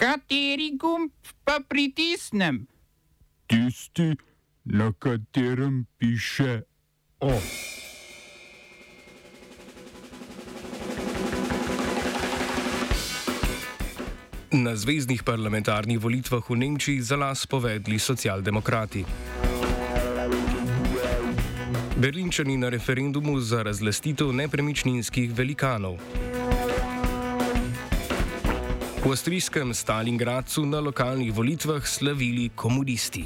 Kateri gumb pa pritisnem? Tisti, na katerem piše O. Na zvezdnih parlamentarnih volitvah v Nemčiji za las povedli socialdemokrati. Berlinčani na referendumu za razlastitev nepremičninskih velikanov. V avstrijskem Stalingradcu na lokalnih volitvah slavili komunisti.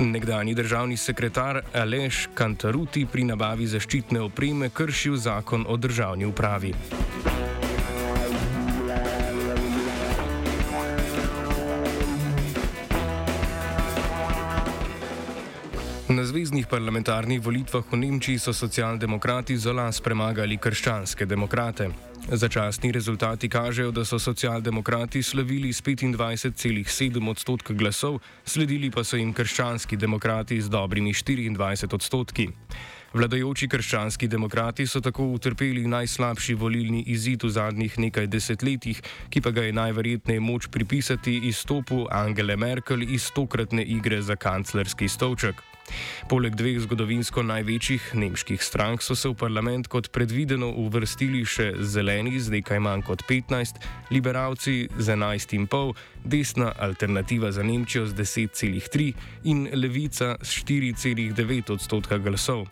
Nekdani državni sekretar Aleš Kantaruti pri nabavi zaščitne opreme kršil zakon o državni upravi. Na zvezdnih parlamentarnih volitvah v Nemčiji so socialdemokrati z las premagali krščanske demokrate. Začasni rezultati kažejo, da so socialdemokrati slavili s 25,7 odstotka glasov, sledili pa so jim krščanski demokrati z dobrimi 24 odstotki. Vladajoči krščanski demokrati so tako utrpeli najslabši volilni izid v zadnjih nekaj desetletjih, ki pa ga je najverjetneje moč pripisati izstopu Angele Merkel iz tokratne igre za kanclerski stolček. Poleg dveh zgodovinsko največjih nemških strank so se v parlament kot predvideno uvrstili še zeleni z nekaj manj kot 15, liberalci z 11,5, desna alternativa za Nemčijo z 10,3 in levica s 4,9 odstotka glasov.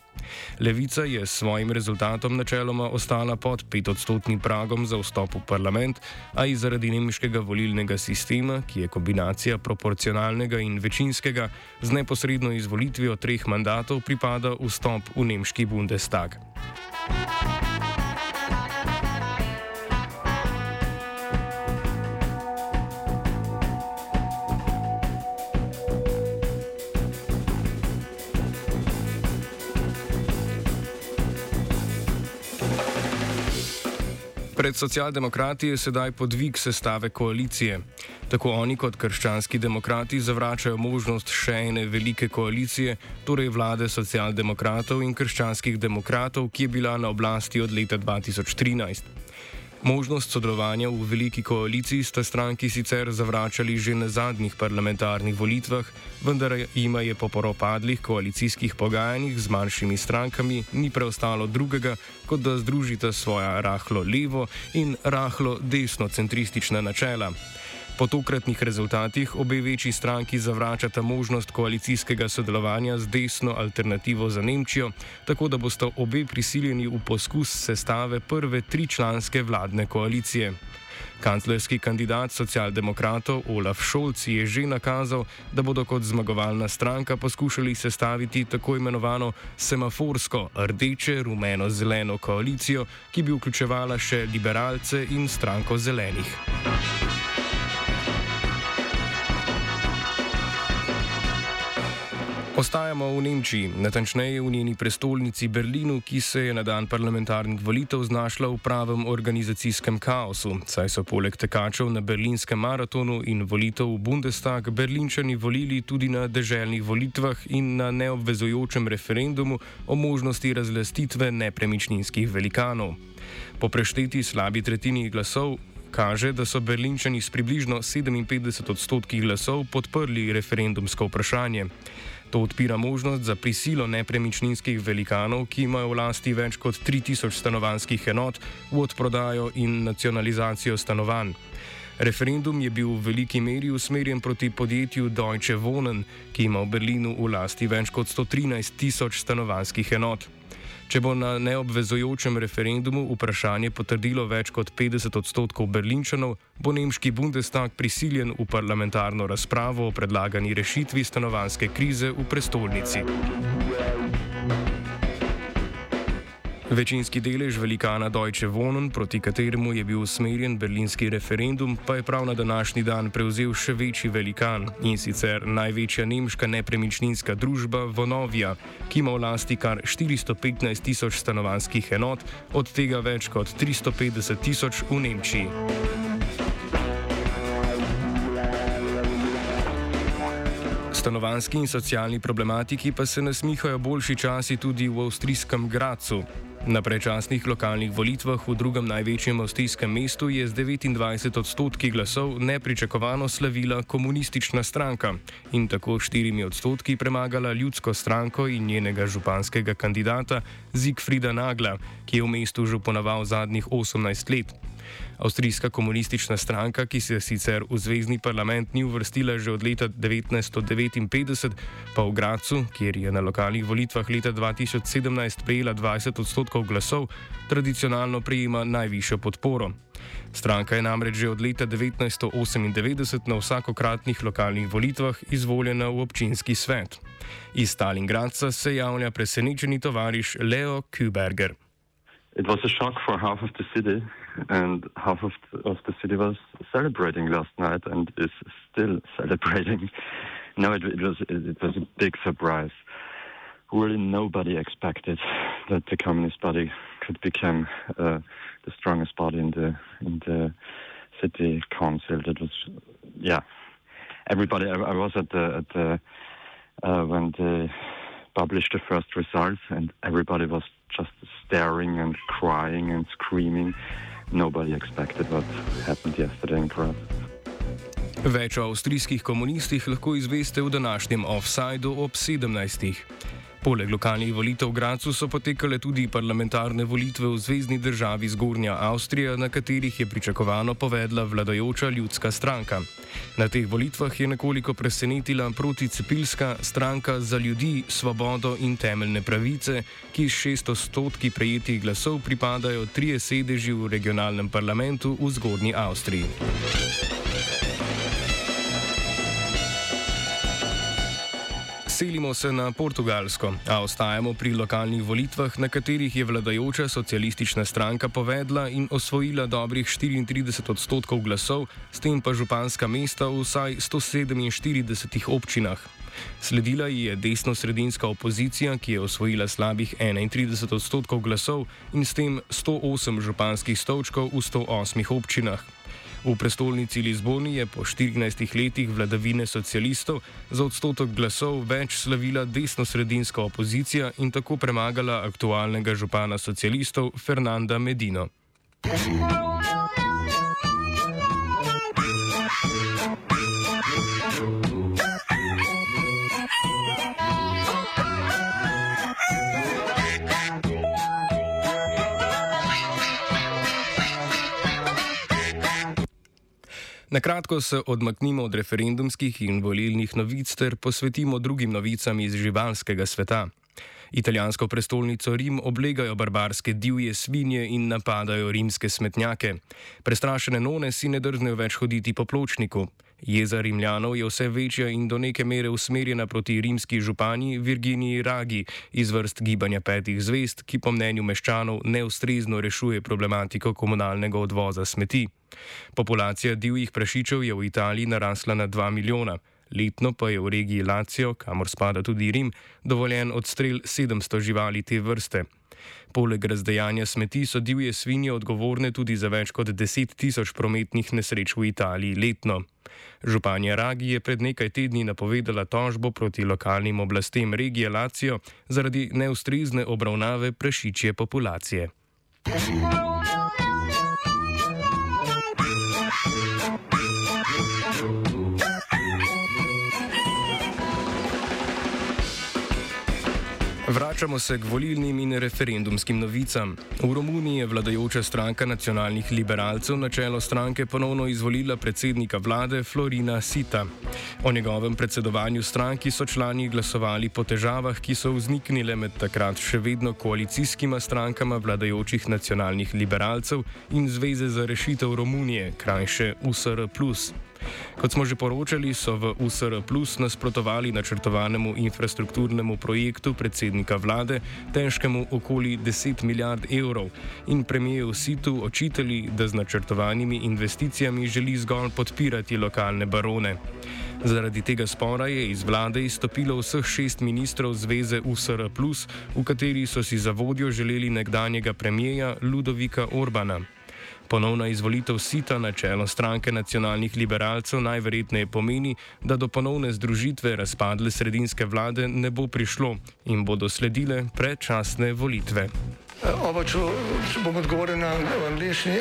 Levica je s svojim rezultatom načeloma ostala pod 5-odstotnim pragom za vstop v parlament, a i zaradi nemškega volilnega sistema, ki je kombinacija proporcionalnega in večinskega, z neposredno izvolitvijo treh mandatov pripada vstop v nemški Bundestag. Pred socialdemokrati je sedaj podvig sestave koalicije. Tako oni kot krščanski demokrati zavračajo možnost še ene velike koalicije, torej vlade socialdemokratov in krščanskih demokratov, ki je bila na oblasti od leta 2013. Možnost sodelovanja v veliki koaliciji sta stranki sicer zavračali že na zadnjih parlamentarnih volitvah, vendar jima je po poropadlih koalicijskih pogajanjih z manjšimi strankami ni preostalo drugega, kot da združita svoja rahlo levo in rahlo desno-centristična načela. Po tokratnih rezultatih obe večji stranki zavračata možnost koalicijskega sodelovanja z desno alternativo za Nemčijo, tako da boste obe prisiljeni v poskus sestave prve tričlanske vladne koalicije. Kanclerski kandidat socialdemokratov Olaf Scholz je že nakazal, da bodo kot zmagovalna stranka poskušali sestaviti tako imenovano semaforsko rdeče, rumeno-zeleno koalicijo, ki bi vključevala še liberalce in stranko zelenih. Ostajamo v Nemčiji, natančneje v njeni prestolnici Berlinu, ki se je na dan parlamentarnih volitev znašla v pravem organizacijskem kaosu, saj so poleg tekačev na berlinskem maratonu in volitev v Bundestag berlinčani volili tudi na deželnih volitvah in na neobvezujočem referendumu o možnosti razlastitve nepremičninskih velikanov. Po prešteti slabi tretjini glasov kaže, da so berlinčani s približno 57 odstotki glasov podprli referendumsko vprašanje. To odpira možnost za prisilo nepremičninskih velikanov, ki imajo v lasti več kot 3000 stanovanjskih enot, v odprodajo in nacionalizacijo stanovanj. Referendum je bil v veliki meri usmerjen proti podjetju Deutsche Wohnen, ki ima v Berlinu v lasti več kot 113 tisoč stanovanjskih enot. Če bo na neobvezujočem referendumu vprašanje potrdilo več kot 50 odstotkov berlinčanov, bo nemški Bundestag prisiljen v parlamentarno razpravo o predlagani rešitvi stanovanske krize v prestolnici. Večinski delež velikana Deutsche Wohnen, proti kateremu je bil usmerjen berlinski referendum, pa je prav na današnji dan prevzel še večji velikan in sicer največja nemška nepremičninska družba Vonovia, ki ima v lasti kar 415 tisoč stanovanskih enot, od tega več kot 350 tisoč v Nemčiji. Stanovanski in socialni problematiki pa se nasmihajo boljši časi tudi v avstrijskem Gracu. Na prečasnih lokalnih volitvah v drugem največjem avstrijskem mestu je z 29 odstotki glasov nepričakovano slavila komunistična stranka in tako 4 odstotki premagala ljudsko stranko in njenega županskega kandidata Zigfrida Nagla, ki je v mestu župonoval zadnjih 18 let. Avstrijska komunistična stranka, ki se sicer v zvezdni parlament ni uvrstila že od leta 1959, pa v Gracu, kjer je na lokalnih volitvah leta 2017 prejela 20 odstotkov glasov, tradicionalno prejema najvišjo podporo. Stranka je namreč že od leta 1998 na vsakokratnih lokalnih volitvah izvoljena v občinski svet. Iz Stalingradca se javlja presenečeni tovariš Leo Kuberger. It was a shock for half of the city. And half of the, of the city was celebrating last night and is still celebrating. No, it, it was it, it, was a big surprise. Really, nobody expected that the Communist Party could become uh, the strongest party in the in the city council. That was, yeah, everybody. I, I was at the at the uh, when they published the first results, and everybody was just staring and crying and screaming. Nobody expected what happened yesterday in Prague. Več o avstrijskih komunistih lahko izveste v današnjem offsajdu ob 17. Poleg lokalnih volitev v Gracu so potekale tudi parlamentarne volitve v zvezdni državi Zgornja Avstrija, na katerih je pričakovano povedla vladajoča ljudska stranka. Na teh volitvah je nekoliko presenetila proticepilska stranka za ljudi, svobodo in temeljne pravice, ki s 600 prejetih glasov pripadajo trije sedeži v regionalnem parlamentu v Zgornji Avstriji. Selimo se na Portugalsko, a ostajamo pri lokalnih volitvah, na katerih je vladajoča socialistična stranka povedla in osvojila dobrih 34 odstotkov glasov, s tem pa županska mesta v vsaj 147 občinah. Sledila ji je desno-sredinska opozicija, ki je osvojila slabih 31 odstotkov glasov in s tem 108 županskih stolčkov v 108 občinah. V prestolnici Lizboni je po 14 letih vladavine socialistov za odstotek glasov več slavila desno-sredinska opozicija in tako premagala aktualnega župana socialistov Fernanda Medino. Na kratko se odmaknimo od referendumskih in volilnih novic ter posvetimo drugim novicam iz živalskega sveta. Italijansko prestolnico Rim oblegajo barbarske divje svinje in napadajo rimske smetnjake. Prestrašene none si ne drznejo več hoditi po pločniku. Jeza Rimljanov je vse večja in do neke mere usmerjena proti rimski županji Virginiji Ragi iz vrst gibanja petih zvest, ki po mnenju meščanov neustrezno rešuje problematiko komunalnega odvoza smeti. Populacija divjih prašičev je v Italiji narasla na 2 milijona. Letno pa je v regiji Lacijo, kamor spada tudi Rim, dovoljen odstrel 700 živali te vrste. Poleg razdejanja smeti so divje svinje odgovorne tudi za več kot 10 tisoč prometnih nesreč v Italiji letno. Županja Ragi je pred nekaj tedni napovedala tožbo proti lokalnim oblastem regije Lacijo zaradi neustrezne obravnave prašičje populacije. Vračamo se k volilnim in referendumskim novicam. V Romuniji je vladajoča stranka nacionalnih liberalcev na čelo stranke ponovno izvolila predsednika vlade Florina Sita. O njegovem predsedovanju stranki so člani glasovali po težavah, ki so vzniknile med takrat še vedno koalicijskima strankama vladajočih nacionalnih liberalcev in Zveze za rešitev Romunije, krajše USR. Kot smo že poročali, so v USR Plus nasprotovali načrtovanemu infrastrukturnemu projektu predsednika vlade, težkemu okoli 10 milijard evrov, in premijeju Situ očitali, da z načrtovanimi investicijami želi zgolj podpirati lokalne barone. Zaradi tega spora je iz vlade izstopilo vseh šest ministrov zveze USR, v kateri so si za vodjo želeli nekdanjega premijeja Ludovika Orbana. Ponovna izvolitev sita na čelo stranke nacionalnih liberalcev najverjetneje pomeni, da do ponovne združitve razpadle sredinske vlade ne bo prišlo in bodo sledile predčasne volitve. Oba, če, če bom odgovoril na angliški.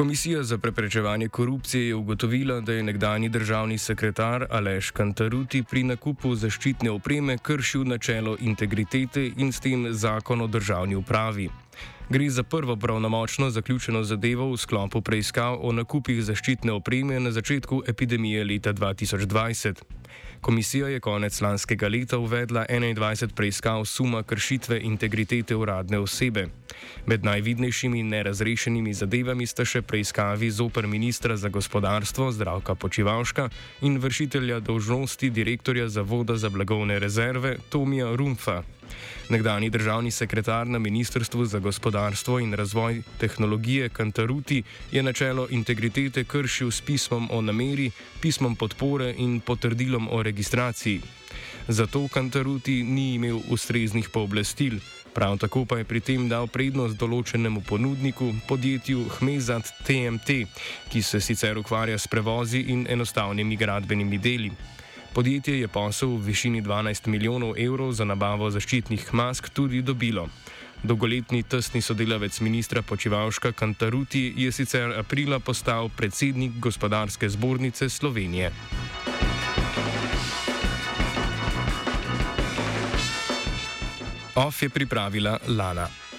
Komisija za preprečevanje korupcije je ugotovila, da je nekdani državni sekretar Aleš Kantaruti pri nakupu zaščitne opreme kršil načelo integritete in s tem zakon o državni upravi. Gre za prvo pravnomočno zaključeno zadevo v sklopu preiskav o nakupih zaščitne opreme na začetku epidemije leta 2020. Komisija je konec lanskega leta uvedla 21 preiskav suma kršitve integritete uradne osebe. Med najvidnejšimi nerazrešenimi zadevami sta še preiskavi zoper ministra za gospodarstvo Zdravka Počivalška in vršitelja dolžnosti direktorja Zavoda za blagovne rezerve Tomija Rumfa. Nekdani državni sekretar na Ministrstvu za gospodarstvo in razvoj tehnologije Kantaruti je načelo integritete kršil s pismom o nameri, pismom podpore in potrdilom o registraciji. Zato Kantaruti ni imel ustreznih pooblastil. Prav tako pa je pri tem dal prednost določenemu ponudniku, podjetju Hmezat TMT, ki se sicer ukvarja s prevozi in enostavnimi gradbenimi deli. Podjetje je posel v višini 12 milijonov evrov za nabavo zaščitnih mask tudi dobilo. Dolgoletni tesni sodelavec ministra Počivalška Kantaruti je sicer aprila postal predsednik gospodarske zbornice Slovenije. OF je pripravila Lana.